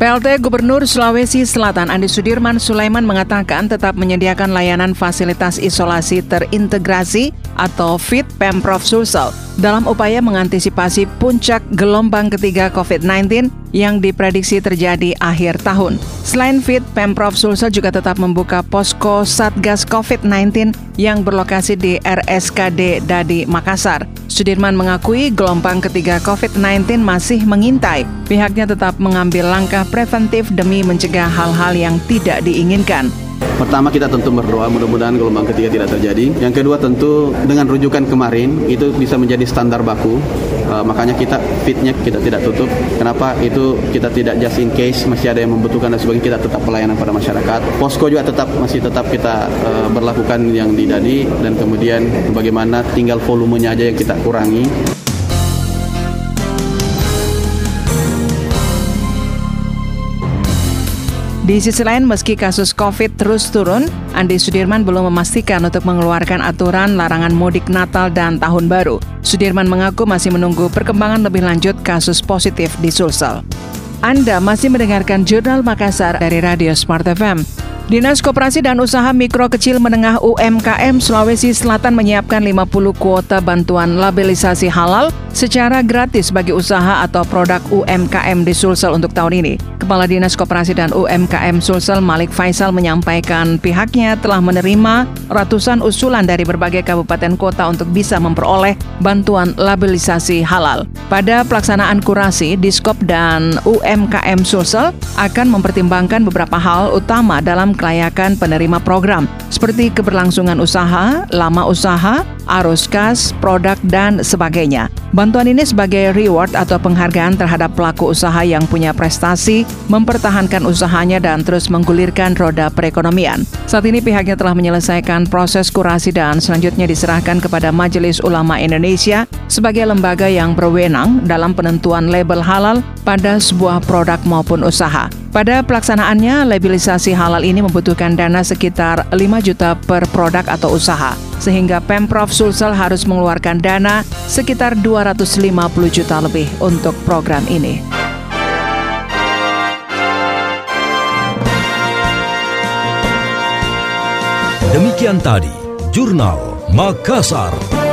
PLT Gubernur Sulawesi Selatan Andi Sudirman Sulaiman mengatakan tetap menyediakan layanan fasilitas isolasi terintegrasi atau FIT Pemprov Sulsel dalam upaya mengantisipasi puncak gelombang ketiga COVID-19 yang diprediksi terjadi akhir tahun. Selain FIT, Pemprov Sulsel juga tetap membuka posko Satgas COVID-19 yang berlokasi di RSKD Dadi Makassar. Sudirman mengakui gelombang ketiga COVID-19 masih mengintai. Pihaknya tetap mengambil langkah preventif demi mencegah hal-hal yang tidak diinginkan. Pertama kita tentu berdoa mudah-mudahan gelombang ketiga tidak terjadi. Yang kedua tentu dengan rujukan kemarin itu bisa menjadi standar baku. Uh, makanya kita fitnya kita tidak tutup. Kenapa? Itu kita tidak just in case masih ada yang membutuhkan dan sebagainya kita tetap pelayanan pada masyarakat. Posko juga tetap masih tetap kita uh, berlakukan yang di Dadi dan kemudian bagaimana tinggal volumenya aja yang kita kurangi. Di sisi lain, meski kasus COVID terus turun, Andi Sudirman belum memastikan untuk mengeluarkan aturan larangan mudik Natal dan Tahun Baru. Sudirman mengaku masih menunggu perkembangan lebih lanjut kasus positif di Sulsel. Anda masih mendengarkan Jurnal Makassar dari Radio Smart FM. Dinas Koperasi dan Usaha Mikro Kecil Menengah UMKM Sulawesi Selatan menyiapkan 50 kuota bantuan labelisasi halal secara gratis bagi usaha atau produk UMKM di Sulsel untuk tahun ini. Kepala Dinas Koperasi dan UMKM Sulsel Malik Faisal menyampaikan pihaknya telah menerima ratusan usulan dari berbagai kabupaten kota untuk bisa memperoleh bantuan labelisasi halal. Pada pelaksanaan kurasi, Diskop dan UMKM Sulsel akan mempertimbangkan beberapa hal utama dalam kelayakan penerima program, seperti keberlangsungan usaha, lama usaha, arus kas, produk, dan sebagainya. Bantuan ini sebagai reward atau penghargaan terhadap pelaku usaha yang punya prestasi, mempertahankan usahanya dan terus menggulirkan roda perekonomian. Saat ini pihaknya telah menyelesaikan proses kurasi dan selanjutnya diserahkan kepada Majelis Ulama Indonesia sebagai lembaga yang berwenang dalam penentuan label halal pada sebuah produk maupun usaha. Pada pelaksanaannya, labelisasi halal ini membutuhkan dana sekitar 5 juta per produk atau usaha, sehingga Pemprov Sulsel harus mengeluarkan dana sekitar 250 juta lebih untuk program ini. Demikian tadi, Jurnal Makassar.